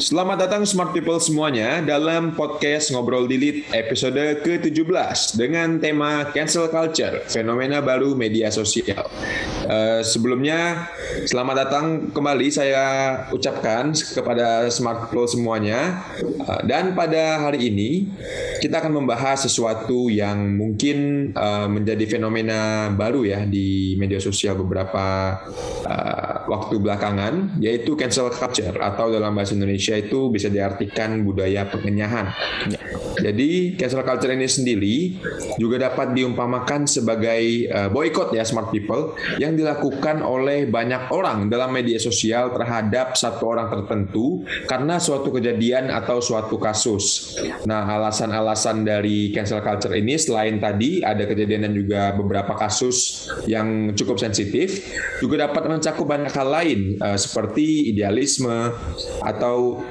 Selamat datang Smart People semuanya dalam podcast Ngobrol Dilit episode ke-17 dengan tema Cancel Culture, fenomena baru media sosial. Uh, sebelumnya, selamat datang kembali saya ucapkan kepada Smart People semuanya. Uh, dan pada hari ini, kita akan membahas sesuatu yang mungkin uh, menjadi fenomena baru ya di media sosial beberapa uh, waktu belakangan, yaitu cancel culture atau dalam bahasa Indonesia Indonesia itu bisa diartikan budaya pengenyahan. Ya. Jadi cancel culture ini sendiri juga dapat diumpamakan sebagai uh, boykot ya smart people yang dilakukan oleh banyak orang dalam media sosial terhadap satu orang tertentu karena suatu kejadian atau suatu kasus. Nah, alasan-alasan dari cancel culture ini selain tadi ada kejadian dan juga beberapa kasus yang cukup sensitif juga dapat mencakup banyak hal lain uh, seperti idealisme atau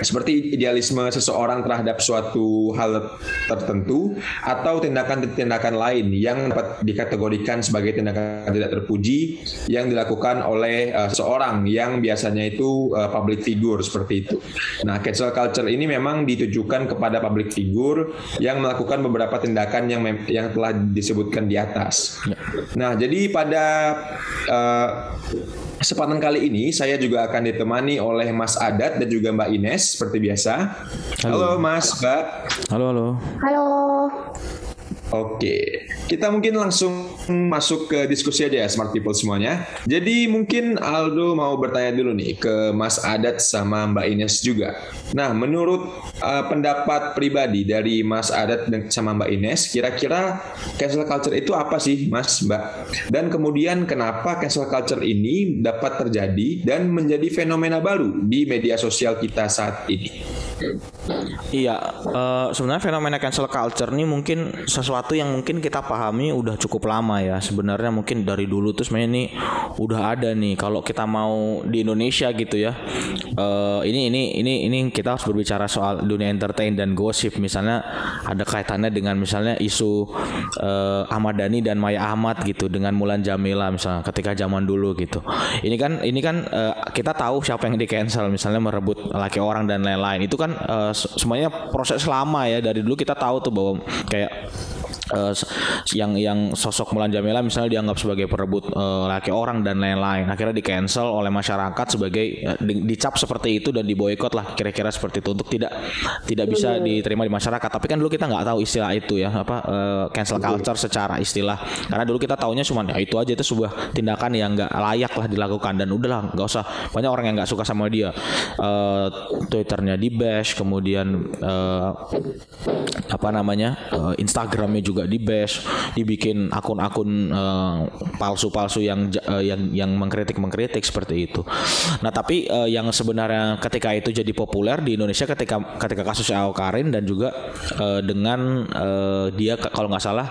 seperti idealisme seseorang terhadap suatu hal tertentu atau tindakan-tindakan lain yang dapat dikategorikan sebagai tindakan tidak terpuji yang dilakukan oleh uh, seorang yang biasanya itu uh, public figure seperti itu. Nah, cancel culture ini memang ditujukan kepada public figure yang melakukan beberapa tindakan yang yang telah disebutkan di atas. Ya. Nah, jadi pada uh, Kesempatan kali ini saya juga akan ditemani oleh Mas Adat dan juga Mbak Ines seperti biasa. Halo, halo Mas, Mbak. Halo, halo. Halo. Oke, kita mungkin langsung masuk ke diskusi aja ya smart people semuanya. Jadi mungkin Aldo mau bertanya dulu nih ke Mas Adat sama Mbak Ines juga. Nah, menurut uh, pendapat pribadi dari Mas Adat dan sama Mbak Ines, kira-kira cancel culture itu apa sih, Mas, Mbak? Dan kemudian kenapa cancel culture ini dapat terjadi dan menjadi fenomena baru di media sosial kita saat ini? Iya, uh, sebenarnya fenomena cancel culture ini mungkin sesuatu yang mungkin kita pahami udah cukup lama ya. Sebenarnya mungkin dari dulu tuh sebenarnya ini udah ada nih. Kalau kita mau di Indonesia gitu ya uh, ini ini ini ini kita harus berbicara soal dunia entertain dan gosip. Misalnya ada kaitannya dengan misalnya isu uh, Ahmad Dhani dan Maya Ahmad gitu dengan Mulan Jamila misalnya ketika zaman dulu gitu. Ini kan ini kan uh, kita tahu siapa yang di cancel misalnya merebut laki orang dan lain-lain. Itu kan uh, semuanya proses lama ya. Dari dulu kita tahu tuh bahwa kayak uh, yang yang sosok Mulan Jamila misalnya dianggap sebagai perebut uh, laki orang dan lain-lain. Akhirnya di cancel oleh masyarakat sebagai uh, di, dicap seperti itu dan diboykot lah kira-kira seperti itu untuk tidak tidak bisa diterima di masyarakat. Tapi kan dulu kita nggak tahu istilah itu ya apa uh, cancel culture secara istilah. Karena dulu kita taunya cuma ya itu aja itu sebuah tindakan yang nggak layak lah dilakukan. Dan udahlah nggak usah. Banyak orang yang nggak suka sama dia. Uh, twitternya di bash kemudian uh, apa namanya uh, instagramnya juga juga di bash, dibikin akun-akun uh, palsu-palsu yang uh, yang yang mengkritik-mengkritik seperti itu. Nah, tapi uh, yang sebenarnya ketika itu jadi populer di Indonesia ketika ketika kasus Karin dan juga dengan dia kalau nggak salah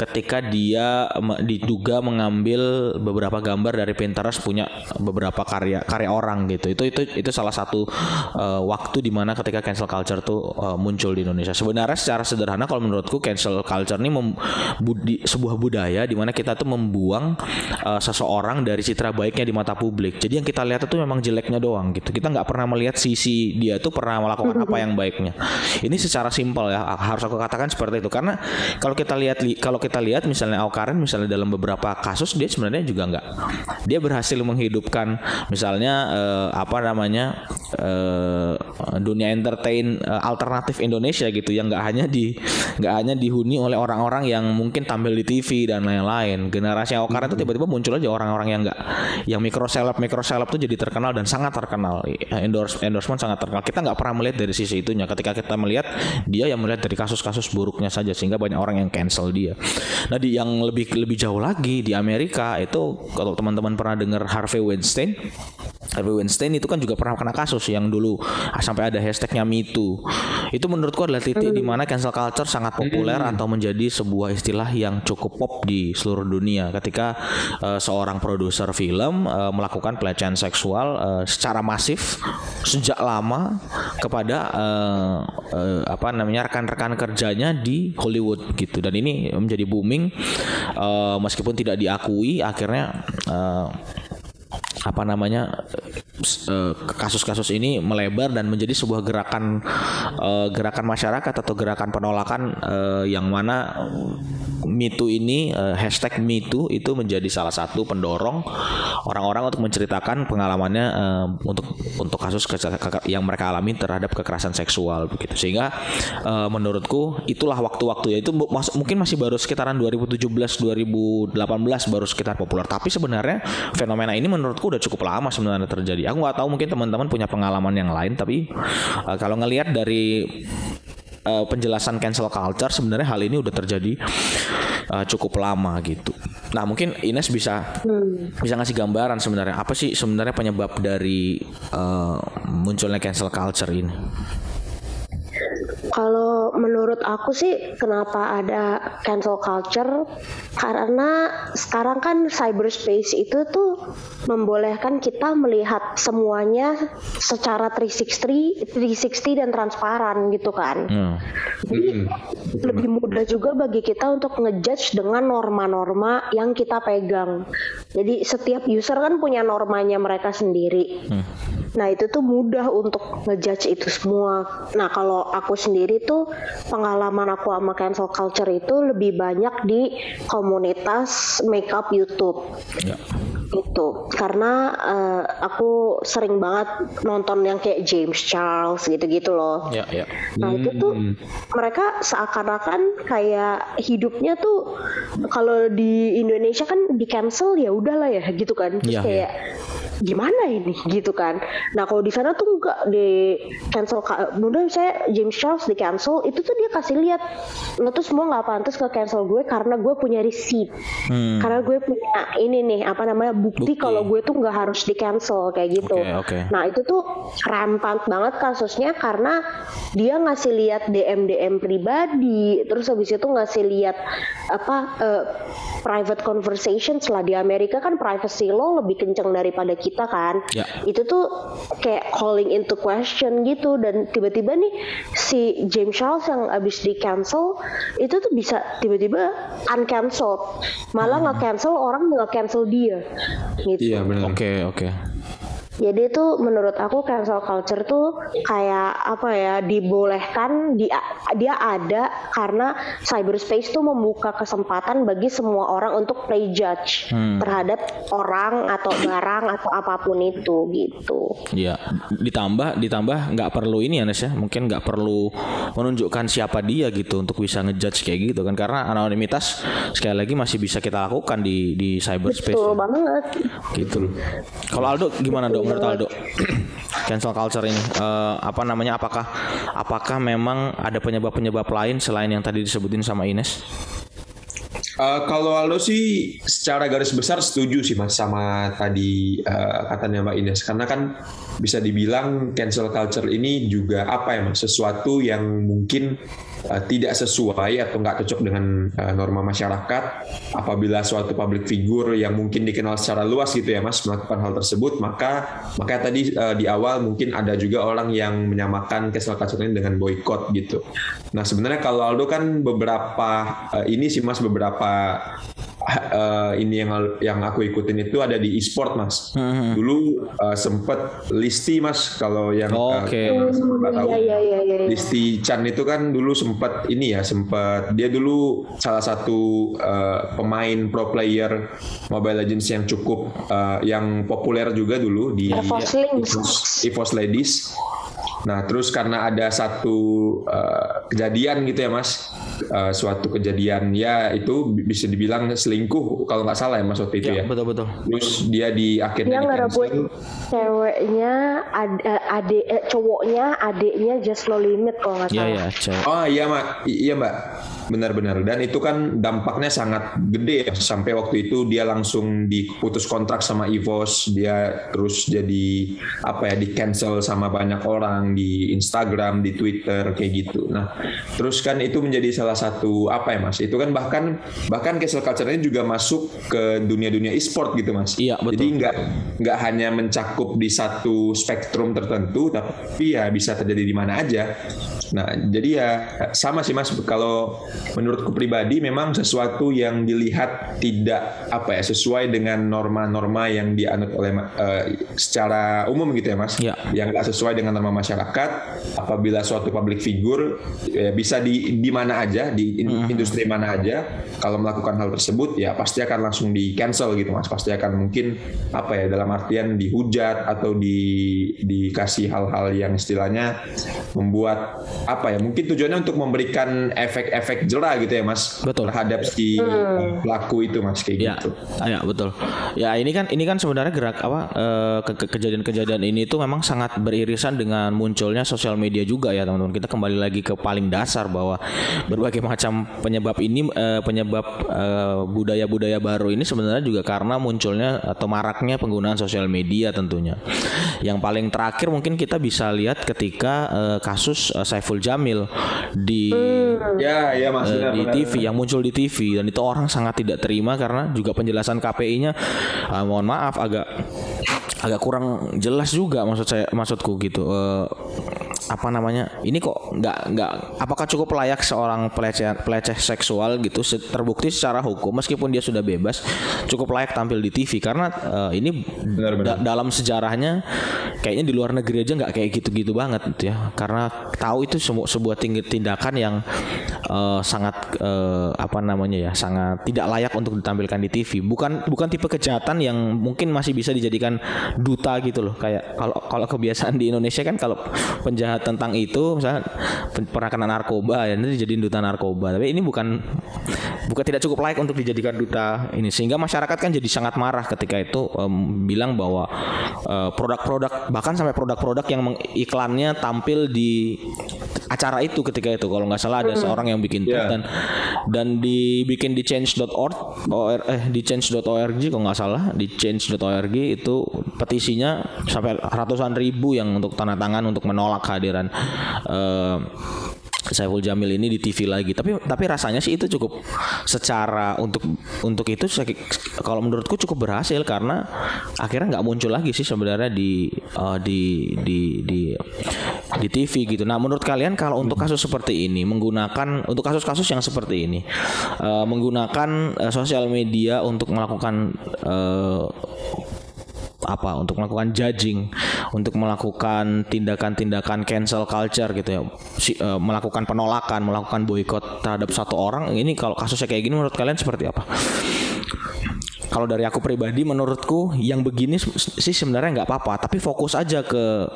ketika dia diduga mengambil beberapa gambar dari Pinterest punya beberapa karya karya orang gitu. Itu itu itu salah satu uh, waktu di mana ketika cancel culture tuh uh, muncul di Indonesia. Sebenarnya secara sederhana kalau menurutku cancel culture ini budi, sebuah budaya di mana kita tuh membuang uh, seseorang dari citra baiknya di mata publik. Jadi yang kita lihat itu memang jeleknya doang gitu. Kita nggak pernah melihat sisi dia tuh pernah melakukan apa yang baiknya. Ini secara simpel ya harus aku katakan seperti itu karena kalau kita lihat kalau kita lihat misalnya Aukaren misalnya dalam beberapa kasus dia sebenarnya juga nggak dia berhasil menghidupkan misalnya uh, apa namanya uh, dunia entertain uh, alternatif Indonesia gitu yang nggak hanya di nggak hanya dihuni oleh orang-orang yang mungkin tampil di TV dan lain-lain. Generasi Aukaren itu tiba-tiba muncul aja orang-orang yang nggak yang mikro seleb mikro seleb tuh jadi terkenal dan sangat terkenal. Endorse endorsement sangat terkenal. Kita nggak pernah melihat dari sisi itunya. Ketika kita melihat dia yang melihat dari kasus-kasus buruknya saja sehingga banyak orang yang cancel dia. Nah di yang lebih lebih jauh lagi di Amerika itu kalau teman-teman pernah dengar Harvey Weinstein Harvey Weinstein itu kan juga pernah kena kasus yang dulu ah, sampai ada hashtagnya MeToo. Itu menurutku adalah titik di mana cancel culture sangat populer atau menjadi sebuah istilah yang cukup pop di seluruh dunia. Ketika uh, seorang produser film uh, melakukan pelecehan seksual uh, secara masif sejak lama kepada uh, uh, apa namanya rekan-rekan kerjanya di Hollywood gitu. Dan ini menjadi booming uh, meskipun tidak diakui akhirnya uh, apa namanya eh, kasus-kasus ini melebar dan menjadi sebuah gerakan uh, gerakan masyarakat atau gerakan penolakan uh, yang mana MeToo ini uh, hashtag MeToo itu menjadi salah satu pendorong orang-orang untuk menceritakan pengalamannya uh, untuk untuk kasus yang mereka alami terhadap kekerasan seksual begitu. Sehingga uh, menurutku itulah waktu-waktu ya itu mungkin masih baru sekitaran 2017 2018 baru sekitar populer. Tapi sebenarnya fenomena ini menurutku udah cukup lama sebenarnya terjadi. Aku nggak tahu mungkin teman-teman punya pengalaman yang lain tapi uh, kalau ngelihat dari uh, penjelasan cancel culture sebenarnya hal ini udah terjadi uh, cukup lama gitu. Nah mungkin Ines bisa hmm. bisa ngasih gambaran sebenarnya apa sih sebenarnya penyebab dari uh, munculnya cancel culture ini? Kalau menurut aku sih kenapa ada cancel culture karena sekarang kan cyberspace itu tuh membolehkan kita melihat semuanya secara 360 360 dan transparan gitu kan. Hmm. Jadi hmm. lebih mudah juga bagi kita untuk ngejudge dengan norma-norma yang kita pegang. Jadi setiap user kan punya normanya mereka sendiri. Hmm. Nah itu tuh mudah untuk ngejudge itu semua. Nah kalau aku sendiri tuh pengalaman aku sama cancel culture itu lebih banyak di komunitas makeup YouTube. Ya itu karena uh, aku sering banget nonton yang kayak James Charles gitu-gitu loh. Ya, ya. Nah itu tuh hmm. mereka seakan-akan kayak hidupnya tuh kalau di Indonesia kan di cancel ya udahlah ya gitu kan. Terus ya, kayak ya gimana ini gitu kan nah kalau di sana tuh enggak di cancel mudah saya James Charles di cancel itu tuh dia kasih lihat lo tuh semua nggak pantas ke cancel gue karena gue punya receipt hmm. karena gue punya ini nih apa namanya bukti, bukti. kalau gue tuh nggak harus di cancel kayak gitu okay, okay. nah itu tuh rampant banget kasusnya karena dia ngasih lihat DM DM pribadi terus habis itu ngasih lihat apa uh, private conversation setelah di Amerika kan privacy law lebih kenceng daripada kita kita kan ya. itu tuh kayak calling into question gitu dan tiba-tiba nih si James Charles yang abis di cancel itu tuh bisa tiba-tiba uncancelled malah hmm. nggak cancel orang nggak cancel dia gitu iya benar oke okay, oke okay. Jadi itu menurut aku cancel culture tuh kayak apa ya dibolehkan dia dia ada karena cyberspace tuh membuka kesempatan bagi semua orang untuk play judge hmm. terhadap orang atau barang atau apa pun itu gitu. Iya, ditambah ditambah nggak perlu ini ya Nes ya, mungkin nggak perlu menunjukkan siapa dia gitu untuk bisa ngejudge kayak gitu kan karena anonimitas sekali lagi masih bisa kita lakukan di di cyberspace. Betul ya. banget. Gitu. Kalau Aldo gimana dong? Menurut Aldo? Cancel culture ini. Uh, apa namanya? Apakah apakah memang ada penyebab-penyebab lain selain yang tadi disebutin sama Ines? Uh, kalau Aldo sih secara garis besar setuju sih mas sama tadi uh, katanya Mbak Ines. Karena kan bisa dibilang cancel culture ini juga apa ya mas? Sesuatu yang mungkin uh, tidak sesuai atau nggak cocok dengan uh, norma masyarakat apabila suatu public figure yang mungkin dikenal secara luas gitu ya mas melakukan hal tersebut maka maka tadi uh, di awal mungkin ada juga orang yang menyamakan culture ini dengan boykot gitu. Nah sebenarnya kalau Aldo kan beberapa uh, ini sih mas beberapa uh, ini yang yang aku ikutin itu ada di e-sport mas. Hmm. Dulu uh, sempet Listi mas kalau yang oh, okay. uh, tahu. Ya, ya, ya, ya. Listi Chan itu kan dulu sempet ini ya sempet dia dulu salah satu uh, pemain pro player Mobile Legends yang cukup uh, yang populer juga dulu di EVOS, EVOS Ladies. Nah, terus karena ada satu uh, kejadian gitu ya, Mas, uh, suatu kejadian ya itu bisa dibilang selingkuh kalau nggak salah ya, Mas waktu itu ya. ya. Betul betul. Terus dia di akhirnya dia ngerebut ceweknya, ad, eh, adik eh, cowoknya, adiknya just no limit kalau nggak iya, salah. Iya, iya, Oh iya, Mak. Iya, Mbak. Benar-benar. Dan itu kan dampaknya sangat gede ya. Sampai waktu itu dia langsung diputus kontrak sama Evos, dia terus jadi apa ya di cancel sama banyak orang di Instagram, di Twitter kayak gitu. Nah, terus kan itu menjadi salah satu apa ya Mas? Itu kan bahkan bahkan cancel culture ini juga masuk ke dunia-dunia e-sport gitu Mas. Iya, betul. Jadi nggak nggak hanya mencakup di satu spektrum tertentu, tapi ya bisa terjadi di mana aja Nah, jadi ya sama sih Mas. Kalau menurutku pribadi memang sesuatu yang dilihat tidak apa ya sesuai dengan norma-norma yang dianut oleh uh, secara umum gitu ya Mas. Ya. Yang nggak sesuai dengan norma masyarakat. Apabila suatu public figure ya bisa di di mana aja di in, mm-hmm. industri mana aja kalau melakukan hal tersebut ya pasti akan langsung di cancel gitu Mas. Pasti akan mungkin apa ya dalam artian dihujat atau di dikasih hal-hal yang istilahnya membuat apa ya mungkin tujuannya untuk memberikan efek-efek jerah gitu ya mas betul. terhadap si hmm. pelaku itu mas kayak ya, gitu. ya betul. Ya ini kan ini kan sebenarnya gerak apa eh, kejadian-kejadian ini itu memang sangat beririsan dengan munculnya sosial media juga ya teman-teman. Kita kembali lagi ke paling dasar bahwa berbagai macam penyebab ini eh, penyebab eh, budaya-budaya baru ini sebenarnya juga karena munculnya atau maraknya penggunaan sosial media tentunya. Yang paling terakhir mungkin kita bisa lihat ketika kasus Saiful Jamil di hmm. ya ya mas uh, di TV yang muncul di TV dan itu orang sangat tidak terima karena juga penjelasan KPI-nya uh, eh, mohon maaf agak agak kurang jelas juga maksud saya maksudku gitu. Uh, apa namanya ini kok nggak nggak apakah cukup layak seorang peleceh peleceh seksual gitu terbukti secara hukum meskipun dia sudah bebas cukup layak tampil di TV karena uh, ini benar, benar. Da dalam sejarahnya kayaknya di luar negeri aja nggak kayak gitu-gitu banget gitu ya. Karena tahu itu sebuah tindakan yang uh, sangat uh, apa namanya ya sangat tidak layak untuk ditampilkan di TV bukan bukan tipe kejahatan yang mungkin masih bisa dijadikan duta gitu loh. Kayak kalau kalau kebiasaan di Indonesia kan kalau penjahat tentang itu misalnya pernah kena narkoba ya nanti jadi duta narkoba. Tapi ini bukan bukan tidak cukup layak untuk dijadikan duta ini. Sehingga masyarakat kan jadi sangat marah ketika itu um, bilang bahwa uh, produk-produk bahkan sampai produk-produk yang iklannya tampil di acara itu ketika itu. Kalau nggak salah ada seorang yang bikin yeah. dan dan dibikin di change.org or, eh di change.org kalau nggak salah di change.org itu petisinya sampai ratusan ribu yang untuk tanda tangan untuk menolak kehadiran uh, Saiful Jamil ini di TV lagi. Tapi tapi rasanya sih itu cukup secara untuk untuk itu kalau menurutku cukup berhasil karena akhirnya nggak muncul lagi sih sebenarnya di uh, di di di di TV gitu. Nah, menurut kalian kalau untuk kasus seperti ini menggunakan untuk kasus-kasus yang seperti ini uh, menggunakan uh, sosial media untuk melakukan uh, apa untuk melakukan judging, untuk melakukan tindakan-tindakan cancel culture gitu ya, si, uh, melakukan penolakan, melakukan boykot terhadap satu orang. Ini kalau kasusnya kayak gini menurut kalian seperti apa? Kalau dari aku pribadi, menurutku yang begini sih sebenarnya nggak apa-apa, tapi fokus aja ke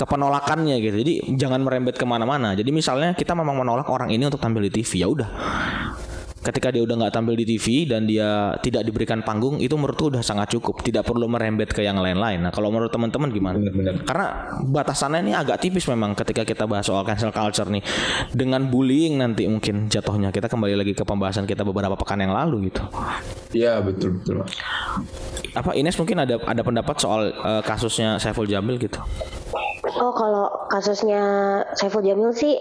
ke penolakannya gitu. Jadi jangan merembet ke mana-mana. Jadi misalnya kita memang menolak orang ini untuk tampil di TV, ya udah ketika dia udah nggak tampil di TV dan dia tidak diberikan panggung itu menurutku udah sangat cukup. Tidak perlu merembet ke yang lain-lain. Nah kalau menurut teman-teman gimana? Benar, benar. karena batasannya ini agak tipis memang ketika kita bahas soal cancel culture nih. Dengan bullying nanti mungkin jatuhnya. Kita kembali lagi ke pembahasan kita beberapa pekan yang lalu gitu. Iya betul betul apa Ines mungkin ada ada pendapat soal uh, kasusnya Saiful Jamil gitu Oh kalau kasusnya Saiful Jamil sih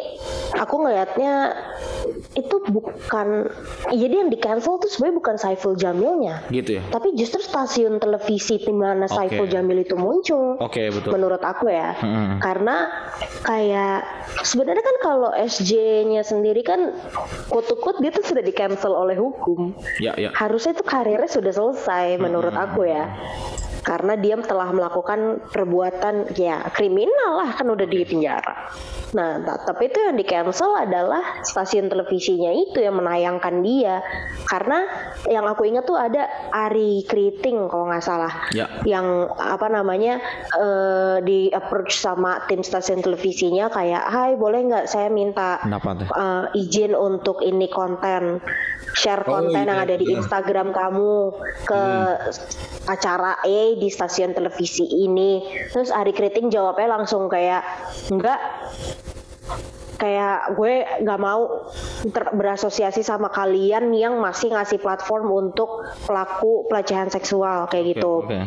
aku ngelihatnya itu bukan jadi yang di cancel tuh sebenarnya bukan Saiful Jamilnya. Gitu ya? Tapi justru stasiun televisi di mana okay. Saiful Jamil itu muncul oke okay, betul. menurut aku ya. Hmm. karena kayak sebenarnya kan kalau SJ-nya sendiri kan kutuk-kut dia tuh sudah di cancel oleh hukum. Ya, ya. harusnya itu karirnya sudah selesai menurut aku ya. Karena dia telah melakukan perbuatan ya kriminal lah kan udah di penjara. Nah, tapi itu yang di cancel adalah stasiun televisinya itu yang menayangkan dia karena yang aku ingat tuh ada Ari Kriting kalau nggak salah ya. yang apa namanya uh, di approach sama tim stasiun televisinya kayak Hai boleh nggak saya minta uh, izin untuk ini konten share oh, konten iya, yang ada di iya. Instagram kamu ke hmm. acara E di stasiun televisi ini terus Ari Kriting jawabnya langsung kayak enggak kayak gue nggak mau berasosiasi sama kalian yang masih ngasih platform untuk pelaku pelecehan seksual kayak okay, gitu. Okay.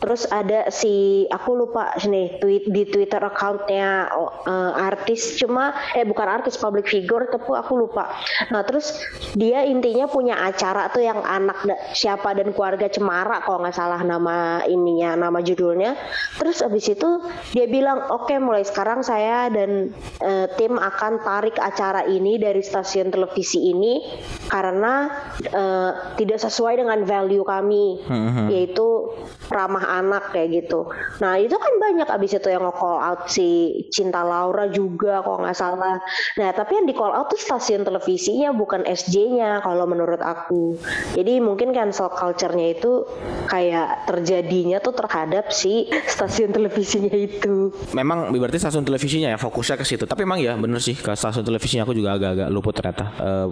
Terus ada si aku lupa nih tweet di Twitter accountnya uh, artis. Cuma eh bukan artis public figure tapi aku lupa. Nah terus dia intinya punya acara tuh yang anak da, siapa dan keluarga cemara kalau nggak salah nama ininya nama judulnya. Terus abis itu dia bilang oke okay, mulai sekarang saya dan uh, tim akan tarik acara ini dari stasiun televisi ini karena uh, tidak sesuai dengan value kami hmm. yaitu ramah anak kayak gitu. Nah itu kan banyak abis itu yang nge-call out si Cinta Laura juga kalau nggak salah. Nah tapi yang di call out tuh stasiun televisinya bukan SJ-nya kalau menurut aku. Jadi mungkin cancel culture-nya itu kayak terjadinya tuh terhadap si stasiun televisinya itu. Memang berarti stasiun televisinya ya fokusnya ke situ. Tapi emang ya bener sih ke stasiun televisinya aku juga agak-agak luput ternyata uh,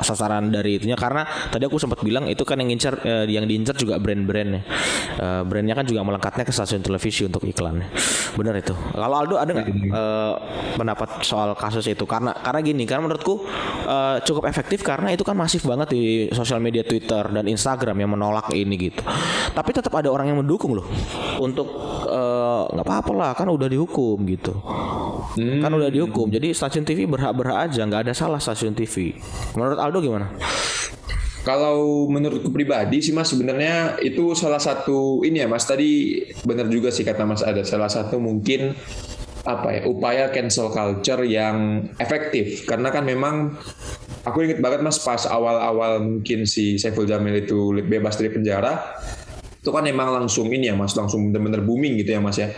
sasaran dari itunya karena tadi aku sempat bilang itu kan yang incer uh, yang diincar juga brand-brand ya. Uh, brandnya kan juga melengkapnya ke stasiun televisi untuk iklannya. Benar itu. Kalau Aldo ada nggak uh, pendapat soal kasus itu? Karena karena gini, karena menurutku uh, cukup efektif karena itu kan masif banget di sosial media Twitter dan Instagram yang menolak ini gitu. Tapi tetap ada orang yang mendukung loh untuk nggak uh, apa-apa lah kan udah dihukum gitu. Hmm. Kan udah dihukum. Jadi stasiun TV berhak-berhak aja, nggak ada salah stasiun TV. Menurut Aldo gimana? Kalau menurutku pribadi sih Mas sebenarnya itu salah satu ini ya Mas tadi benar juga sih kata Mas ada salah satu mungkin apa ya upaya cancel culture yang efektif. Karena kan memang aku inget banget Mas pas awal-awal mungkin si Saiful Jamil itu bebas dari penjara itu kan memang langsung ini ya Mas langsung benar-benar booming gitu ya Mas ya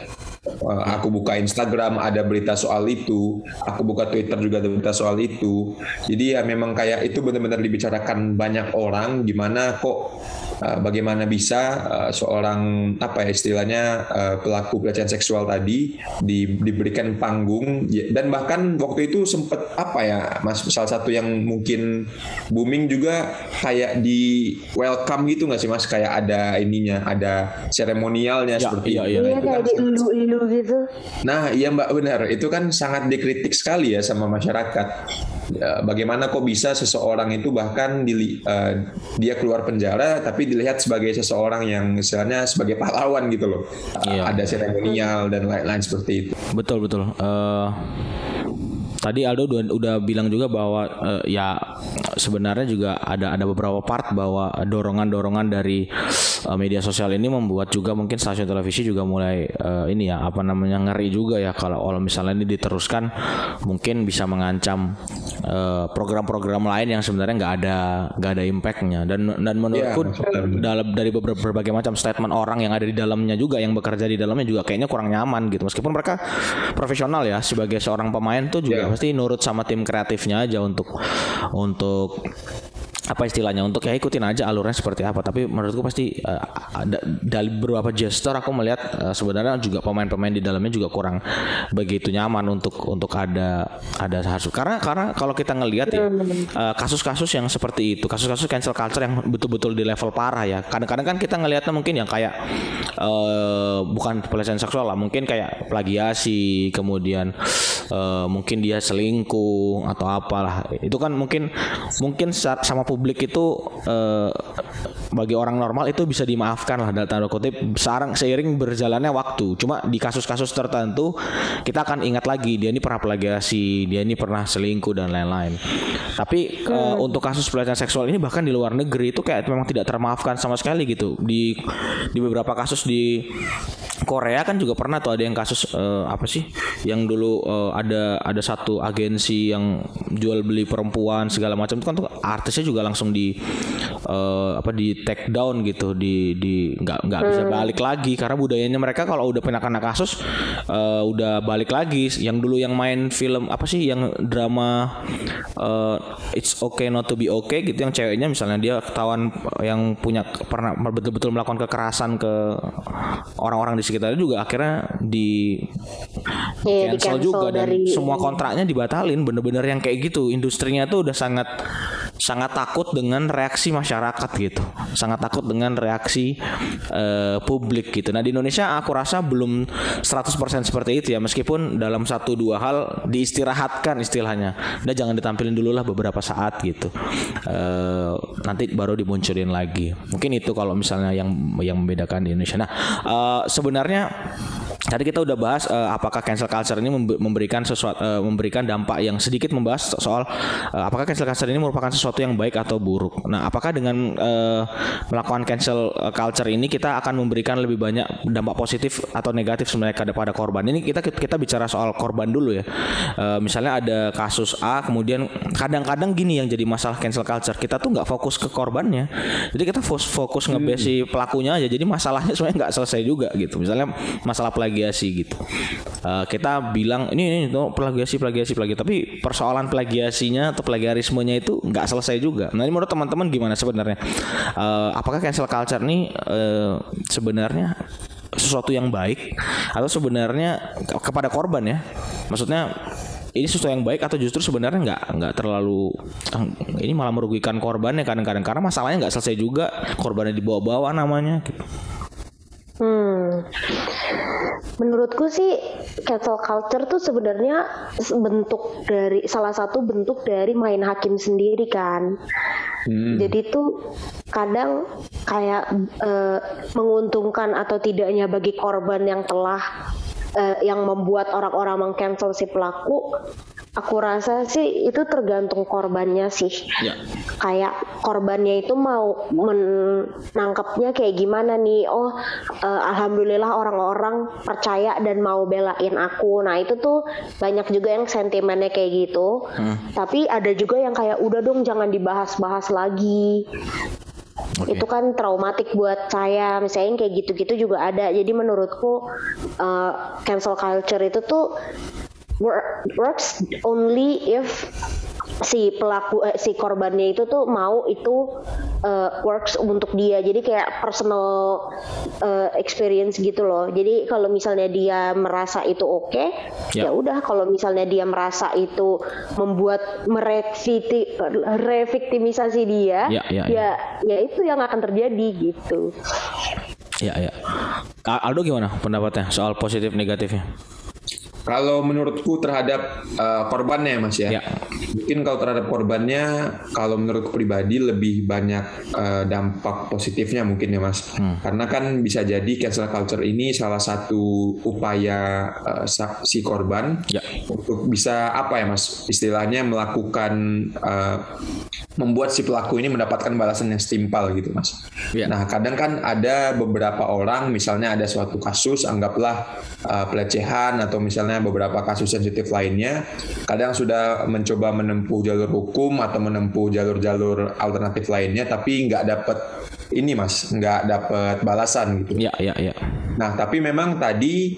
aku buka Instagram ada berita soal itu, aku buka Twitter juga ada berita soal itu. Jadi ya memang kayak itu benar-benar dibicarakan banyak orang gimana kok uh, bagaimana bisa uh, seorang apa ya istilahnya uh, pelaku pelecehan seksual tadi di, diberikan panggung ya, dan bahkan waktu itu sempat apa ya Mas salah satu yang mungkin booming juga kayak di welcome gitu nggak sih Mas kayak ada ininya ada seremonialnya ya, seperti iya, iya, iya, kayak di gitu. Nah, iya Mbak benar. Itu kan sangat dikritik sekali ya sama masyarakat. Ya, bagaimana kok bisa seseorang itu bahkan di, uh, dia keluar penjara tapi dilihat sebagai seseorang yang istilahnya sebagai pahlawan gitu loh. Iya. Uh, ada seremonial dan lain-lain seperti itu. Betul betul. Uh, tadi Aldo udah, udah bilang juga bahwa uh, ya sebenarnya juga ada ada beberapa part bahwa dorongan-dorongan dari uh, media sosial ini membuat juga mungkin stasiun televisi juga mulai uh, ini ya apa namanya ngeri juga ya kalau kalau misalnya ini diteruskan mungkin bisa mengancam program-program uh, lain yang sebenarnya nggak ada nggak ada impactnya. Dan dan menurutku yeah, dalam dari beberapa berbagai macam statement orang yang ada di dalamnya juga yang bekerja di dalamnya juga kayaknya kurang nyaman gitu. Meskipun mereka profesional ya sebagai seorang pemain tuh juga yeah pasti nurut sama tim kreatifnya aja untuk untuk apa istilahnya? Untuk ya ikutin aja alurnya seperti apa. Tapi menurutku pasti uh, ada dari beberapa gesture aku melihat uh, sebenarnya juga pemain-pemain di dalamnya juga kurang begitu nyaman untuk untuk ada ada harus karena karena kalau kita ngelihat ya uh, kasus-kasus yang seperti itu kasus-kasus cancel culture yang betul-betul di level parah ya. Kadang-kadang kan kita ngelihatnya mungkin yang kayak uh, bukan pelecehan seksual lah mungkin kayak plagiasi kemudian uh, mungkin dia selingkuh atau apalah. Itu kan mungkin mungkin sama publik itu uh, bagi orang normal itu bisa dimaafkan lah dalam tanda kutip sekarang seiring berjalannya waktu. Cuma di kasus-kasus tertentu kita akan ingat lagi dia ini pernah plagiasi dia ini pernah selingkuh dan lain-lain. Tapi uh, untuk kasus pelecehan seksual ini bahkan di luar negeri itu kayak memang tidak termaafkan sama sekali gitu. Di di beberapa kasus di Korea kan juga pernah tuh ada yang kasus uh, apa sih yang dulu uh, ada ada satu agensi yang jual beli perempuan segala macam. Itu kan tuh artisnya juga langsung di uh, apa di take down gitu di di nggak nggak bisa hmm. balik lagi. Karena budayanya mereka kalau udah pernah kena kasus uh, udah balik lagi. Yang dulu yang main film apa sih yang drama uh, it's okay not to be okay gitu yang ceweknya misalnya dia ketahuan yang punya pernah betul-betul melakukan kekerasan ke orang-orang di sekitarnya juga akhirnya di yeah, cancel, di juga. Dan semua kontraknya dibatalin. Bener-bener yang kayak gitu industrinya tuh udah sangat sangat takut dengan reaksi masyarakat gitu. Sangat takut dengan reaksi uh, publik gitu. Nah di Indonesia aku rasa belum 100% seperti itu ya. Meskipun dalam satu dua hal diistirahatkan istilahnya. Udah jangan ditampilin dulu lah beberapa saat gitu. Uh, nanti baru dimunculin lagi. Mungkin itu kalau misalnya yang yang membedakan di Indonesia. Nah uh, sebenarnya Tadi kita udah bahas uh, apakah cancel culture ini memberikan sesuatu uh, memberikan dampak yang sedikit membahas soal uh, apakah cancel culture ini merupakan sesuatu yang baik atau buruk. Nah, apakah dengan uh, melakukan cancel culture ini kita akan memberikan lebih banyak dampak positif atau negatif sebenarnya kepada korban? Ini kita kita bicara soal korban dulu ya. Uh, misalnya ada kasus A, kemudian kadang-kadang gini yang jadi masalah cancel culture. Kita tuh nggak fokus ke korbannya. Jadi kita fokus ngebesi pelakunya aja. Jadi masalahnya sebenarnya nggak selesai juga gitu. Misalnya masalah plagiasi gitu. Uh, kita bilang ini ini itu plagiasi plagiasi plagiasi tapi persoalan plagiasinya atau plagiarismenya itu nggak selesai juga. Nah ini menurut teman-teman gimana sebenarnya? Uh, apakah cancel culture ini uh, sebenarnya sesuatu yang baik atau sebenarnya kepada korban ya? Maksudnya ini sesuatu yang baik atau justru sebenarnya nggak nggak terlalu ini malah merugikan korbannya kadang-kadang karena masalahnya nggak selesai juga korbannya dibawa-bawa namanya gitu. Hmm. Menurutku sih cancel culture tuh sebenarnya bentuk dari salah satu bentuk dari main hakim sendiri kan. Hmm. Jadi tuh kadang kayak uh, menguntungkan atau tidaknya bagi korban yang telah uh, yang membuat orang-orang mengcancel si pelaku Aku rasa sih itu tergantung korbannya sih. Ya. Kayak korbannya itu mau menangkapnya kayak gimana nih? Oh, uh, alhamdulillah orang-orang percaya dan mau belain aku. Nah itu tuh banyak juga yang sentimennya kayak gitu. Hmm. Tapi ada juga yang kayak udah dong jangan dibahas-bahas lagi. Okay. Itu kan traumatik buat saya, misalnya kayak gitu-gitu juga ada. Jadi menurutku uh, cancel culture itu tuh works only if si pelaku eh, si korbannya itu tuh mau itu uh, works untuk dia. Jadi kayak personal uh, experience gitu loh. Jadi kalau misalnya dia merasa itu oke okay, ya. ya udah. Kalau misalnya dia merasa itu membuat mereviktimisasi dia ya, ya, ya. ya ya itu yang akan terjadi gitu. Ya ya. Aldo gimana pendapatnya soal positif negatifnya kalau menurutku terhadap uh, korbannya mas ya, ya, mungkin kalau terhadap korbannya, kalau menurut pribadi lebih banyak uh, dampak positifnya mungkin ya mas, hmm. karena kan bisa jadi cancel culture ini salah satu upaya uh, si korban ya. untuk bisa apa ya mas, istilahnya melakukan uh, membuat si pelaku ini mendapatkan balasan yang setimpal gitu mas. Ya. Nah kadang kan ada beberapa orang, misalnya ada suatu kasus, anggaplah uh, pelecehan atau misalnya beberapa kasus sensitif lainnya, kadang sudah mencoba menempuh jalur hukum atau menempuh jalur-jalur alternatif lainnya, tapi nggak dapat ini mas, nggak dapat balasan gitu. Ya, ya, ya. Nah, tapi memang tadi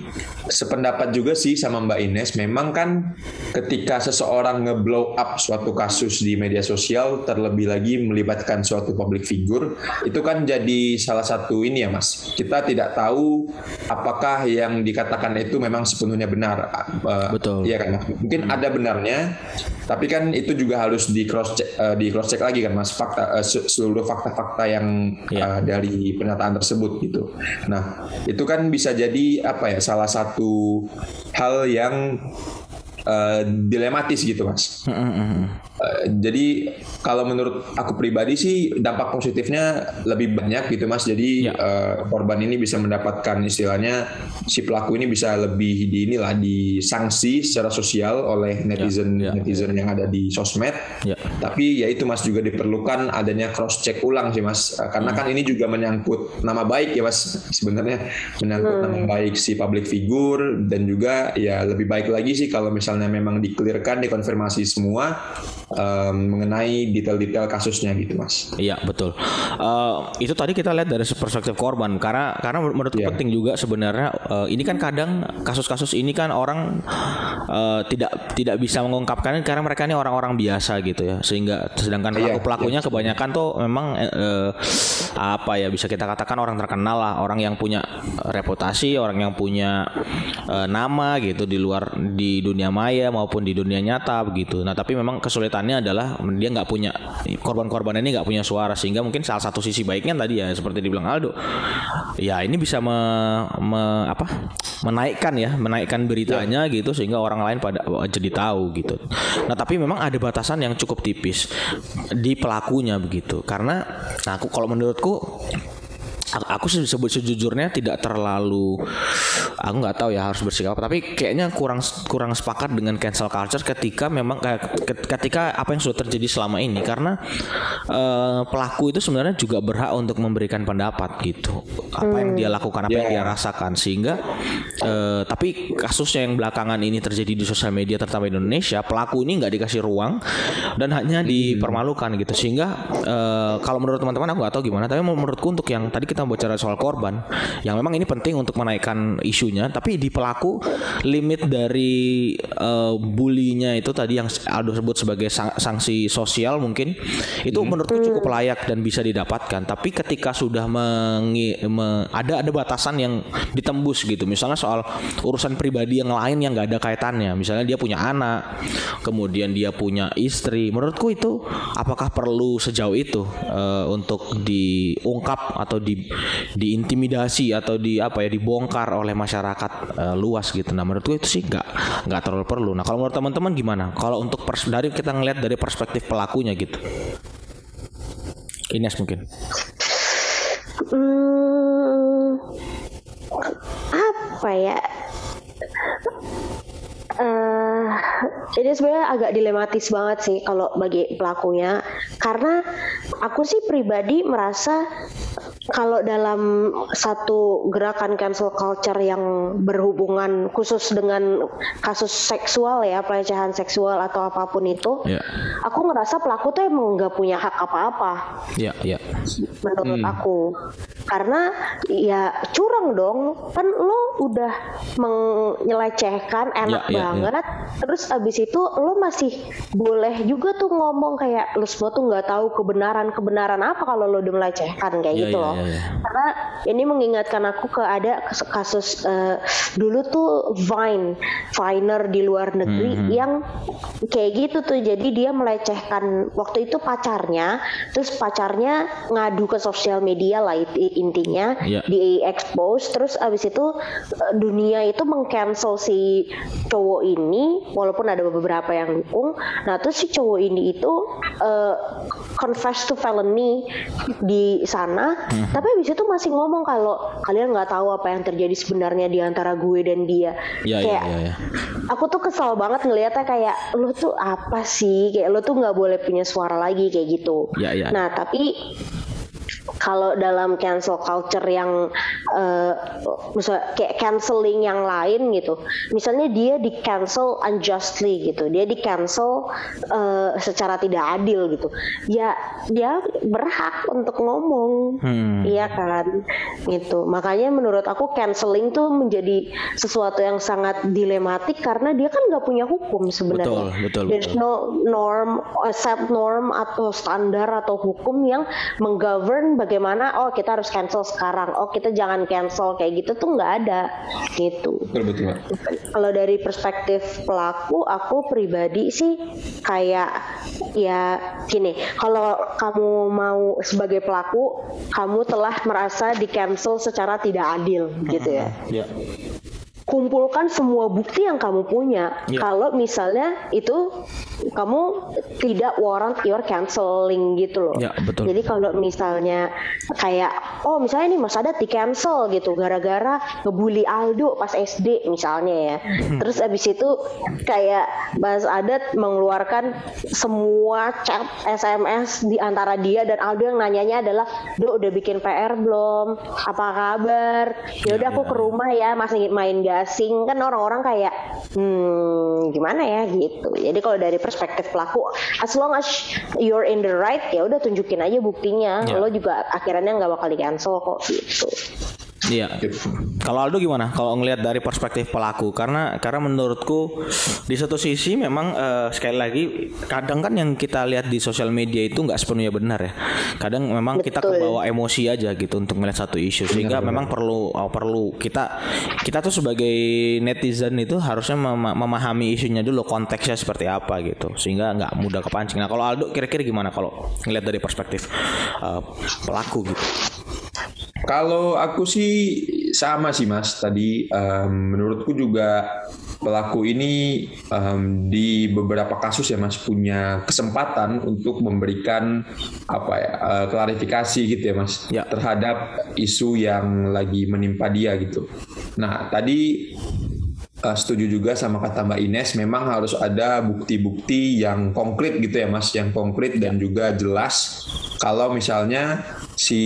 sependapat juga sih sama Mbak Ines, memang kan ketika seseorang ngeblow up suatu kasus di media sosial, terlebih lagi melibatkan suatu public figure, itu kan jadi salah satu ini ya Mas. Kita tidak tahu apakah yang dikatakan itu memang sepenuhnya benar. Betul. Iya kan? Mungkin ada benarnya, tapi kan itu juga harus di cross check, uh, di cross check lagi kan Mas, fakta uh, seluruh fakta-fakta yang ya. uh, dari pernyataan tersebut gitu. Nah, itu kan bisa jadi apa ya salah satu hal yang uh, dilematis gitu mas. Uh, jadi kalau menurut aku pribadi sih dampak positifnya lebih banyak gitu mas. Jadi ya. uh, korban ini bisa mendapatkan istilahnya si pelaku ini bisa lebih di inilah disanksi secara sosial oleh netizen ya, ya. netizen yang ada di sosmed. Ya. Tapi ya itu mas juga diperlukan adanya cross check ulang sih mas. Uh, karena hmm. kan ini juga menyangkut nama baik ya mas sebenarnya menyangkut hmm. nama baik si public figure dan juga ya lebih baik lagi sih kalau misalnya misalnya memang dikelirkan, dikonfirmasi semua um, mengenai detail-detail kasusnya gitu, Mas. Iya betul. Uh, itu tadi kita lihat dari perspektif korban, karena karena menurutku yeah. penting juga sebenarnya uh, ini kan kadang kasus-kasus ini kan orang uh, tidak tidak bisa mengungkapkan karena mereka ini orang-orang biasa gitu ya, sehingga sedangkan iya, pelaku pelakunya yeah, kebanyakan tuh memang uh, apa ya bisa kita katakan orang terkenal lah, orang yang punya reputasi, orang yang punya uh, nama gitu di luar di dunia maya maupun di dunia nyata begitu. Nah, tapi memang kesulitan tuntutannya adalah dia nggak punya korban-korban ini nggak punya suara sehingga mungkin salah satu sisi baiknya tadi ya seperti dibilang Aldo. Ya ini bisa me, me, apa menaikkan ya menaikkan beritanya gitu sehingga orang lain pada jadi tahu gitu. Nah tapi memang ada batasan yang cukup tipis di pelakunya begitu. Karena nah aku kalau menurutku aku sebut sejujurnya tidak terlalu aku nggak tahu ya harus bersikap tapi kayaknya kurang kurang sepakat dengan cancel culture ketika memang ketika apa yang sudah terjadi selama ini. Karena uh, pelaku itu sebenarnya juga berhak untuk memberikan pendapat gitu. Apa yang dia lakukan apa yeah. yang dia rasakan. Sehingga uh, tapi kasusnya yang belakangan ini terjadi di sosial media terutama di Indonesia pelaku ini nggak dikasih ruang dan hanya dipermalukan gitu. Sehingga uh, kalau menurut teman-teman aku nggak tahu gimana tapi menurutku untuk yang tadi kita kita bicara soal korban yang memang ini penting untuk menaikkan isunya tapi di pelaku limit dari uh, bulinya itu tadi yang Aldo sebut sebagai sanksi sosial mungkin itu hmm. menurutku cukup layak dan bisa didapatkan tapi ketika sudah mengi, me, ada ada batasan yang ditembus gitu misalnya soal urusan pribadi yang lain yang nggak ada kaitannya misalnya dia punya anak kemudian dia punya istri menurutku itu apakah perlu sejauh itu uh, untuk diungkap atau di diintimidasi atau di apa ya dibongkar oleh masyarakat uh, luas gitu. Nah menurut gue itu sih nggak nggak terlalu perlu. Nah kalau menurut teman-teman gimana? Kalau untuk pers dari kita ngelihat dari perspektif pelakunya gitu. Ines mungkin. Hmm, apa ya? Uh, ini sebenarnya agak dilematis banget sih kalau bagi pelakunya karena aku sih pribadi merasa kalau dalam satu gerakan cancel culture yang berhubungan khusus dengan kasus seksual ya pelecehan seksual atau apa pun itu, yeah. aku ngerasa pelaku tuh emang nggak punya hak apa-apa. Iya, yeah, yeah. Menurut hmm. aku, karena ya curang dong, kan lo udah menyelecehkan enak yeah, yeah, banget, yeah. terus abis itu lo masih boleh juga tuh ngomong kayak lo semua tuh nggak tahu kebenaran kebenaran apa kalau lo udah melecehkan kayak yeah, gitu loh. Yeah, yeah. Karena ini mengingatkan aku ke ada kasus uh, dulu tuh Vine, Viner di luar negeri hmm. yang kayak gitu tuh. Jadi dia melecehkan waktu itu pacarnya, terus pacarnya ngadu ke sosial media lah intinya yeah. di expose, terus abis itu uh, dunia itu mengcancel si cowok ini, walaupun ada beberapa yang dukung. Nah terus si cowok ini itu uh, confess to felony di sana, hmm. Tapi abis itu masih ngomong kalau kalian nggak tahu apa yang terjadi sebenarnya di antara gue dan dia. Ya, kayak ya, ya, ya. aku tuh kesal banget ngelihatnya kayak lo tuh apa sih? Kayak lo tuh nggak boleh punya suara lagi kayak gitu. Ya, ya. Nah tapi kalau dalam cancel culture yang uh, misalnya kayak canceling yang lain gitu misalnya dia di cancel unjustly gitu dia di cancel uh, secara tidak adil gitu ya dia berhak untuk ngomong hmm. iya kan gitu makanya menurut aku canceling tuh menjadi sesuatu yang sangat dilematik karena dia kan nggak punya hukum sebenarnya betul, betul, there's betul. no norm set norm atau standar atau hukum yang menggovern bagaimana oh kita harus cancel sekarang. Oh kita jangan cancel kayak gitu tuh nggak ada. Gitu. Betul betul kalau dari perspektif pelaku aku pribadi sih kayak ya gini kalau kamu mau sebagai pelaku kamu telah merasa di cancel secara tidak adil gitu ya, ya kumpulkan semua bukti yang kamu punya. Yeah. Kalau misalnya itu kamu tidak warrant your canceling gitu loh. Yeah, betul. Jadi kalau misalnya kayak oh misalnya nih Mas Adat di cancel gitu gara-gara ngebully Aldo pas SD misalnya ya. Hmm. Terus abis itu kayak Mas Adat mengeluarkan semua chat SMS di antara dia dan Aldo yang nanyanya adalah Do udah bikin PR belum? Apa kabar? Ya udah yeah, aku yeah. ke rumah ya masih main gak asing kan orang-orang kayak hmm gimana ya? Gitu. Jadi kalau dari perspektif pelaku as long as you're in the right ya udah tunjukin aja buktinya. Yeah. lo juga akhirnya nggak bakal di cancel kok gitu Iya. Gitu. Kalau Aldo gimana? Kalau ngelihat dari perspektif pelaku, karena karena menurutku di satu sisi memang eh, sekali lagi kadang kan yang kita lihat di sosial media itu nggak sepenuhnya benar ya. Kadang memang kita Betul. kebawa emosi aja gitu untuk melihat satu isu, sehingga memang perlu oh, perlu kita kita tuh sebagai netizen itu harusnya mema- memahami isunya dulu konteksnya seperti apa gitu, sehingga nggak mudah kepancing. Nah kalau Aldo kira-kira gimana kalau ngelihat dari perspektif eh, pelaku gitu? Kalau aku sih sama sih mas tadi em, menurutku juga pelaku ini em, di beberapa kasus ya mas punya kesempatan untuk memberikan apa ya eh, klarifikasi gitu ya mas Ya. terhadap isu yang lagi menimpa dia gitu. Nah tadi eh, setuju juga sama kata Mbak Ines memang harus ada bukti-bukti yang konkret gitu ya mas yang konkret dan juga jelas kalau misalnya si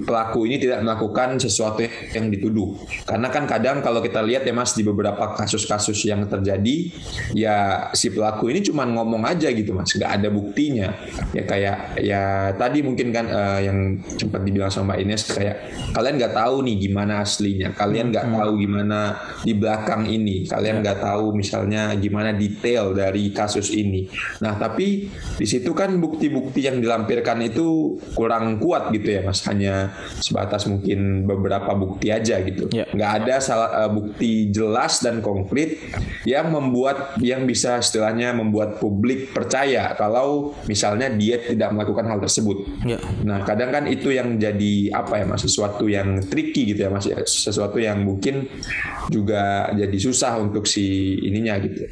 pelaku ini tidak melakukan sesuatu yang dituduh. Karena kan kadang kalau kita lihat ya mas di beberapa kasus-kasus yang terjadi ya si pelaku ini cuma ngomong aja gitu mas. Nggak ada buktinya. Ya kayak ya tadi mungkin kan eh, yang sempat dibilang sama Mbak Ines kayak kalian nggak tahu nih gimana aslinya. Kalian nggak tahu gimana di belakang ini. Kalian nggak tahu misalnya gimana detail dari kasus ini. Nah tapi di situ kan bukti-bukti yang dilampirkan itu kurang kuat gitu ya mas hanya sebatas mungkin beberapa bukti aja gitu Ya. nggak ada salah eh, bukti jelas dan konkret yang membuat yang bisa istilahnya membuat publik percaya kalau misalnya dia tidak melakukan hal tersebut Ya. Nah, kadang kan itu yang jadi apa ya Mas, sesuatu yang tricky gitu ya Mas, ya. sesuatu yang mungkin juga jadi susah untuk si ininya gitu.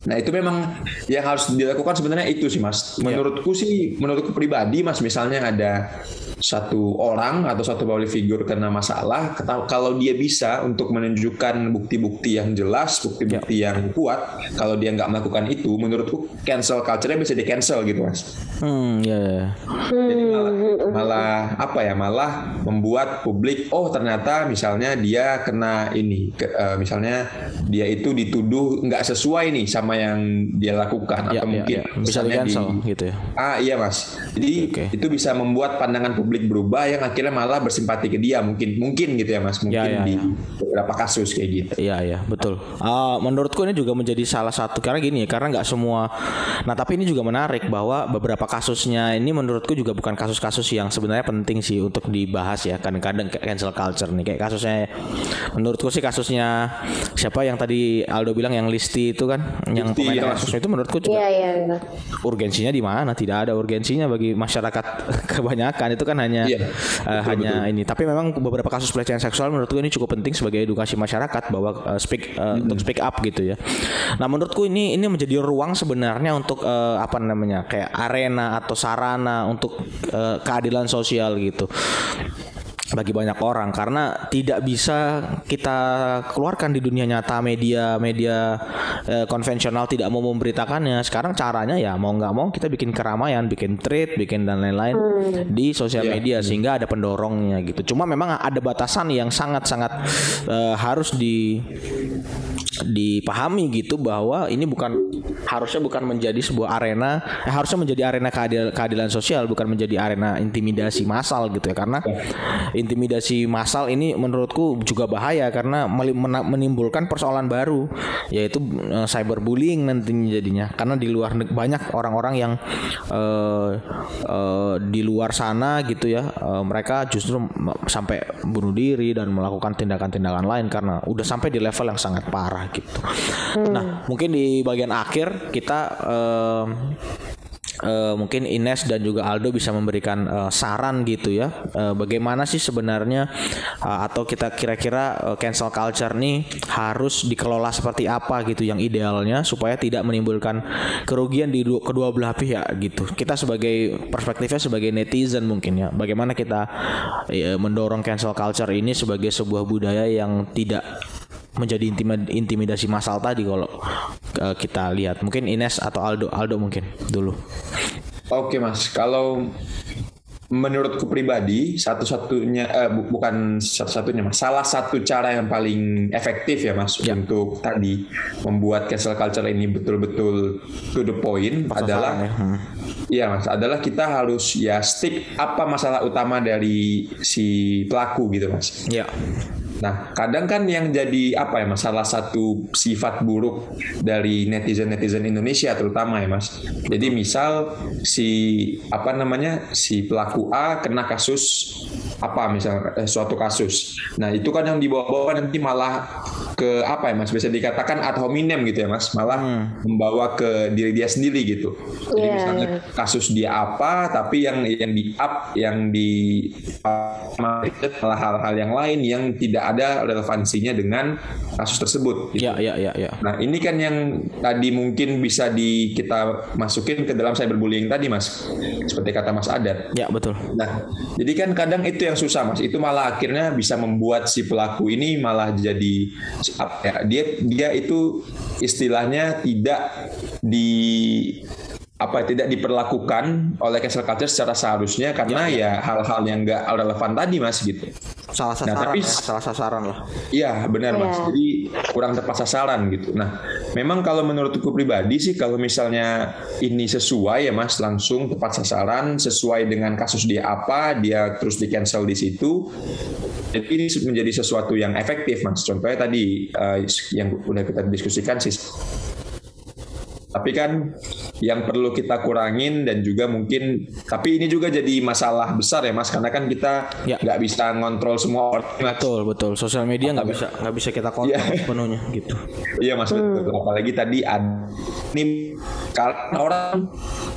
Nah, itu memang yang harus dilakukan sebenarnya itu sih Mas. Menurutku sih, menurutku pribadi Mas, misalnya ada satu orang atau satu public figure kena masalah, kalau dia bisa untuk menunjukkan bukti-bukti yang jelas, bukti-bukti yang kuat, kalau dia nggak melakukan itu, menurutku cancel culture-nya bisa di cancel gitu Mas. Hmm, ya. ya. Jadi malah, malah apa ya malah membuat publik oh ternyata misalnya dia kena ini ke- eh, misalnya dia itu dituduh nggak sesuai nih sama yang dia lakukan Ya, atau ya, mungkin ya. bisa di cancel gitu ya. ah iya mas jadi Oke. itu bisa membuat pandangan publik berubah yang akhirnya malah bersimpati ke dia mungkin mungkin gitu ya mas mungkin ya, di ya. beberapa kasus kayak gitu Iya iya betul. Ah, menurutku ini juga menjadi salah satu karena gini ya karena nggak semua. Nah tapi ini juga menarik bahwa beberapa kasusnya ini menurutku juga bukan kasus-kasus yang sebenarnya penting sih untuk dibahas ya. Kadang-kadang cancel culture nih kayak kasusnya. Menurutku sih kasusnya siapa yang tadi Aldo bilang yang Listi itu kan yang pemain ya. kasus itu menurutku juga Iya iya. iya. urgensinya di mana? Tidak ada urgensinya bagi masyarakat kebanyakan itu kan hanya Iya, eh, hanya ini. Tapi memang beberapa kasus pelecehan seksual menurutku ini cukup penting sebagai edukasi masyarakat bahwa eh, speak eh, untuk speak up gitu ya. Nah menurutku ini ini menjadi ruang sebenarnya untuk eh, apa namanya kayak arena atau sarana untuk eh, keadilan sosial gitu bagi banyak orang. Karena tidak bisa kita keluarkan di dunia nyata media media eh, konvensional tidak mau memberitakannya. Sekarang caranya ya mau nggak mau kita bikin keramaian bikin tweet bikin dan lain-lain di sosial Iya. media sehingga ada pendorongnya gitu. Cuma memang ada batasan yang sangat sangat eh, harus di dipahami gitu bahwa ini bukan harusnya bukan menjadi sebuah arena eh, harusnya menjadi arena keadil- keadilan sosial bukan menjadi arena intimidasi massal gitu ya. Karena intimidasi massal ini menurutku juga bahaya karena menimbulkan persoalan baru yaitu eh, cyberbullying nantinya jadinya. Karena di luar banyak orang-orang yang eh, eh, di luar sana gitu ya eh, mereka justru sampai bunuh diri dan melakukan tindakan-tindakan lain karena udah sampai di level yang sangat parah gitu. Nah mungkin di bagian akhir kita eh, eh, mungkin Ines dan juga Aldo bisa memberikan eh, saran gitu ya. Eh, bagaimana sih sebenarnya eh, atau kita kira-kira eh, cancel culture nih harus dikelola seperti apa gitu yang idealnya supaya tidak menimbulkan kerugian di du- kedua belah pihak gitu. Kita sebagai perspektifnya sebagai netizen mungkin ya. Bagaimana kita eh, mendorong cancel culture ini sebagai sebuah budaya yang tidak menjadi intimidasi massal tadi kalau eh, kita lihat mungkin Ines atau Aldo Aldo mungkin dulu Oke mas, kalau menurutku pribadi satu-satunya eh, bu- bukan satu-satunya mas salah satu cara yang paling efektif ya mas Ya. untuk tadi membuat cancel culture ini betul-betul to the point adalah ya. Hmm. Iya mas, adalah kita harus ya stick apa masalah utama dari si pelaku gitu mas. Ya. Nah, kadang kan yang jadi apa ya mas, salah satu sifat buruk dari netizen-netizen Indonesia terutama ya mas. Jadi misal si apa namanya si pelaku A kena kasus apa misal eh, suatu kasus. Nah itu kan yang dibawa-bawa nanti malah ke apa ya mas, bisa dikatakan ad hominem gitu ya mas, malah membawa ke diri dia sendiri gitu. Jadi Iya, misalnya iya. kasus dia apa, tapi yang yang di up, yang di malah hal-hal yang lain yang tidak ada relevansinya dengan kasus tersebut. gitu. Ya, ya, ya, ya. Nah ini kan yang tadi mungkin bisa di kita masukin ke dalam cyberbullying tadi mas, seperti kata Mas Adat. Ya, betul. Nah, jadi kan kadang itu yang susah mas. Itu malah akhirnya bisa membuat si pelaku ini malah jadi apa ya, dia dia itu istilahnya tidak di apa tidak diperlakukan oleh cancel culture secara seharusnya karena ya hal-hal yang nggak relevan tadi mas gitu. Salah sasaran, Nah, tapi- ya, salah sasaran lah. Iya benar mas. Iya. Jadi kurang tepat sasaran gitu. Nah, memang kalau menurutku pribadi sih kalau misalnya ini sesuai ya mas langsung tepat sasaran sesuai dengan kasus dia apa dia terus di cancel di situ. Jadi ini menjadi sesuatu yang efektif mas. Contohnya tadi eh, yang udah kita diskusikan sih. Tapi kan yang perlu kita kurangin dan juga mungkin tapi ini juga jadi masalah besar ya mas karena kan kita Ya. nggak bisa ngontrol semua orang. Betul, betul. Sosial media nggak bisa nggak bisa kita kontrol Iya. sepenuhnya gitu. Iya mas betul. Apalagi tadi ada ini karena orang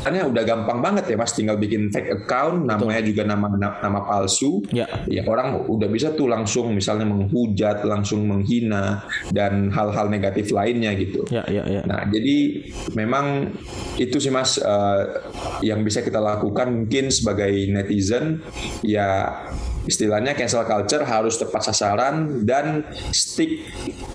karena udah gampang banget ya mas tinggal bikin fake account namanya juga nama nama palsu. Ya. Ya orang udah bisa tuh langsung misalnya menghujat, langsung menghina dan hal-hal negatif lainnya gitu. Ya, ya, ya. Nah, jadi memang itu sih Mas eh, yang bisa kita lakukan mungkin sebagai netizen ya istilahnya cancel culture harus tepat sasaran dan stick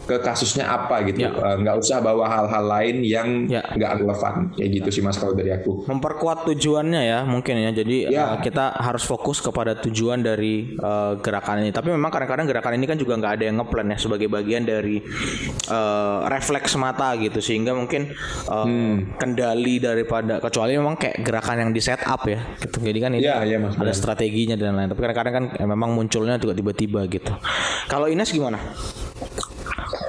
ke kasusnya apa gitu. Ya. Eh, nggak usah bawa hal-hal lain yang Ya. nggak relevan. Kayak gitu sih Mas kalau dari aku. memperkuat tujuannya ya mungkin ya jadi Ya. eh, kita harus fokus kepada tujuan dari eh, gerakan ini tapi memang kadang-kadang gerakan ini kan juga nggak ada yang ngeplan ya sebagai bagian dari eh, refleks mata gitu sehingga mungkin eh, Hmm. kendali daripada kecuali memang kayak gerakan yang di set up ya gitu jadi kan ini Ya, ya, Mas, ada benar. strateginya dan lain tapi kadang-kadang kan eh, memang munculnya juga tiba-tiba gitu. Kalau Ines gimana?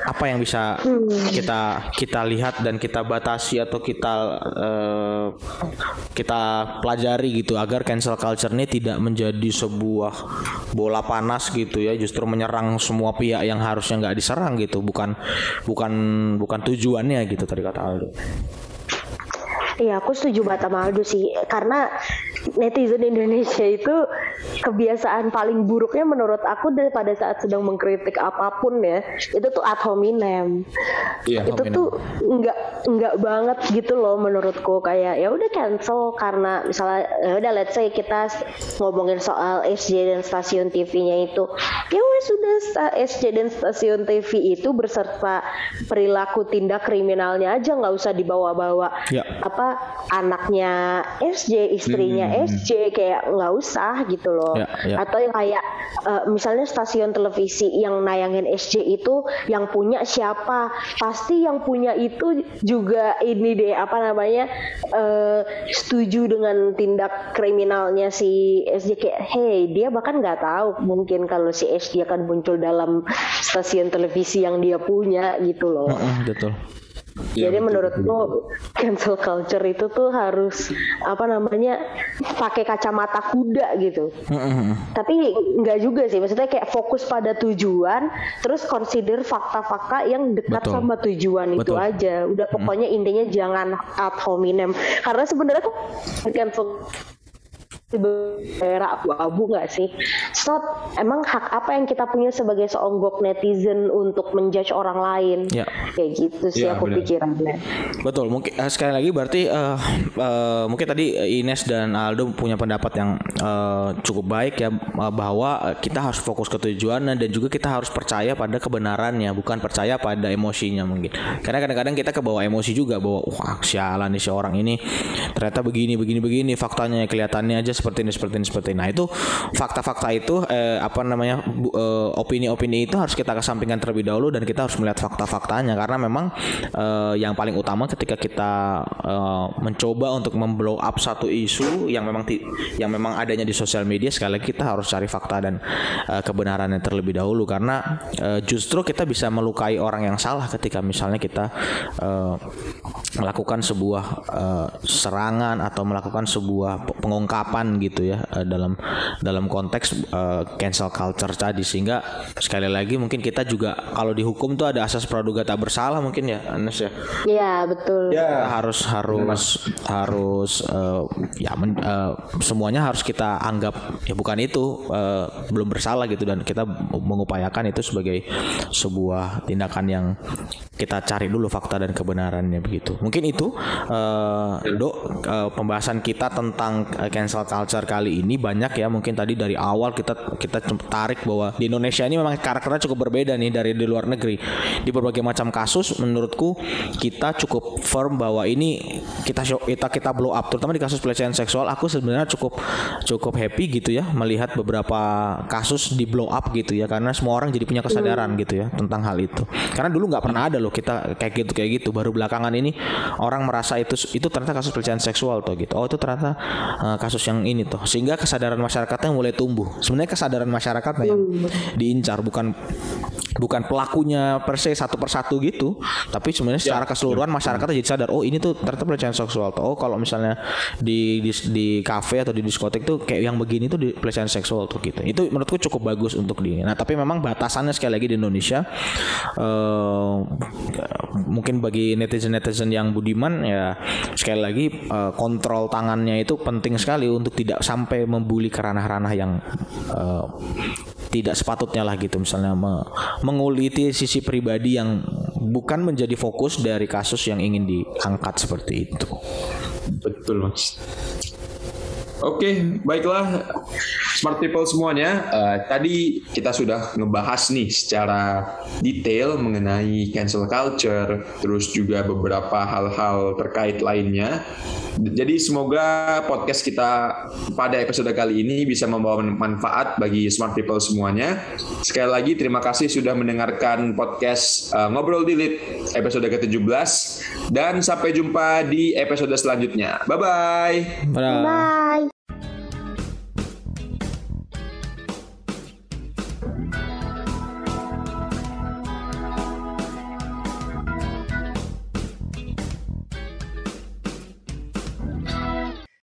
Apa yang bisa kita kita lihat dan kita batasi atau kita eh, kita pelajari gitu agar cancel culture ini tidak menjadi sebuah bola panas gitu ya justru menyerang semua pihak yang harusnya nggak diserang gitu bukan bukan bukan tujuannya gitu tadi kata Aldo. Iya, aku setuju banget sama Aldo sih. Karena netizen Indonesia itu kebiasaan paling buruknya menurut aku daripada saat sedang mengkritik apa pun ya, itu tuh ad hominem. Iya, itu hominem. tuh enggak enggak banget gitu loh menurutku kayak ya udah cancel karena misalnya ya udah let's say kita ngomongin soal SJ dan stasiun TV-nya itu ya wes sudah SJ dan stasiun TV itu berserta perilaku tindak kriminalnya aja nggak usah dibawa-bawa Ya. apa anaknya SJ istrinya SJ kayak nggak usah gitu loh. Ya, ya. atau yang kayak eh, misalnya stasiun televisi yang nayangin SJ itu yang punya siapa? Pasti yang punya itu juga ini deh apa namanya eh, setuju dengan tindak kriminalnya si SJ kayak hey dia bahkan nggak tahu mungkin kalau si SJ akan muncul dalam stasiun televisi yang dia punya gitu loh. Mm, betul. Iya, jadi betul, menurutku cancel culture itu tuh harus apa namanya pakai kacamata kuda gitu. Tapi nggak juga sih, maksudnya kayak fokus pada tujuan, terus consider fakta-fakta yang dekat Betul. sama tujuan itu Betul. aja. Udah pokoknya intinya jangan ad hominem. Karena sebenarnya tuh cancel daerah abu-abu nggak sih? So, emang hak apa yang kita punya sebagai seonggok netizen untuk menjudge orang lain? Ya. Kayak gitu sih Ya, aku benar. pikirannya. Betul, mungkin eh, sekali lagi berarti eh, eh, mungkin tadi Ines dan Aldo punya pendapat yang eh, cukup baik ya bahwa kita harus fokus ke tujuan dan juga kita harus percaya pada kebenarannya, bukan percaya pada emosinya mungkin. Karena kadang-kadang kita kebawa emosi juga bahwa wah sialan nih si orang ini ternyata begini begini begini faktanya kelihatannya aja seperti ini seperti ini seperti ini. Nah itu fakta-fakta itu eh, apa namanya eh, opini-opini itu harus kita kesampingkan terlebih dahulu dan kita harus melihat fakta-faktanya karena memang eh, yang paling utama ketika kita eh, mencoba untuk memblow up satu isu yang memang yang memang adanya di sosial media sekali lagi kita harus cari fakta dan eh, kebenarannya terlebih dahulu karena eh, justru kita bisa melukai orang yang salah ketika misalnya kita eh, melakukan sebuah eh, serangan atau melakukan sebuah pe- gitu ya eh, dalam dalam konteks eh, cancel culture tadi. Sehingga sekali lagi mungkin kita juga kalau dihukum tuh ada asas praduga tak bersalah mungkin ya Anes ya? Iya betul. Ya, harus harus harus eh, ya men- eh, semuanya harus kita anggap ya bukan itu eh, belum bersalah gitu. Dan kita mengupayakan itu sebagai sebuah tindakan yang kita cari dulu fakta dan kebenarannya begitu. Mungkin itu eh, dok eh, pembahasan kita tentang eh, cancel culture kali ini banyak ya. Mungkin tadi dari awal kita kita tarik bahwa di Indonesia ini memang karakternya cukup berbeda nih dari di luar negeri. Di berbagai macam kasus menurutku kita cukup firm bahwa ini kita kita kita blow up. Terutama di kasus pelecehan seksual aku sebenarnya cukup cukup happy gitu ya melihat beberapa kasus di blow up gitu ya. Karena semua orang jadi punya kesadaran gitu ya tentang hal itu. Karena dulu nggak pernah ada loh kita kayak gitu kayak gitu. Baru belakangan ini orang merasa itu itu ternyata kasus pelecehan seksual tuh gitu. Oh itu ternyata uh, kasus yang ini tuh sehingga kesadaran masyarakatnya mulai tumbuh. Sebenarnya kesadaran masyarakatnya yang diincar bukan bukan pelakunya per se satu persatu gitu tapi sebenarnya secara keseluruhan masyarakat jadi sadar oh ini tuh ternyata pelecehan seksual tuh oh kalau misalnya di di di kafe atau di diskotik tuh kayak yang begini tuh di pelecehan seksual tuh gitu. Itu menurutku cukup bagus untuk di nah tapi memang batasannya sekali lagi di Indonesia eh, mungkin bagi netizen netizen yang budiman ya sekali lagi eh, kontrol tangannya itu penting sekali untuk tidak sampai membuli ke ranah-ranah yang eh, tidak sepatutnya lah gitu misalnya me- menguliti sisi pribadi yang bukan menjadi fokus dari kasus yang ingin diangkat seperti itu. Betul mas. Oke, baiklah smart people semuanya. Eh, tadi kita sudah ngebahas nih secara detail mengenai cancel culture, terus juga beberapa hal-hal terkait lainnya. Jadi semoga podcast kita pada episode kali ini bisa membawa manfaat bagi smart people semuanya. Sekali lagi terima kasih sudah mendengarkan podcast eh, Ngobrol Dilit episode ke-17 dan sampai jumpa di episode selanjutnya. Bye bye. Dadah. Bye.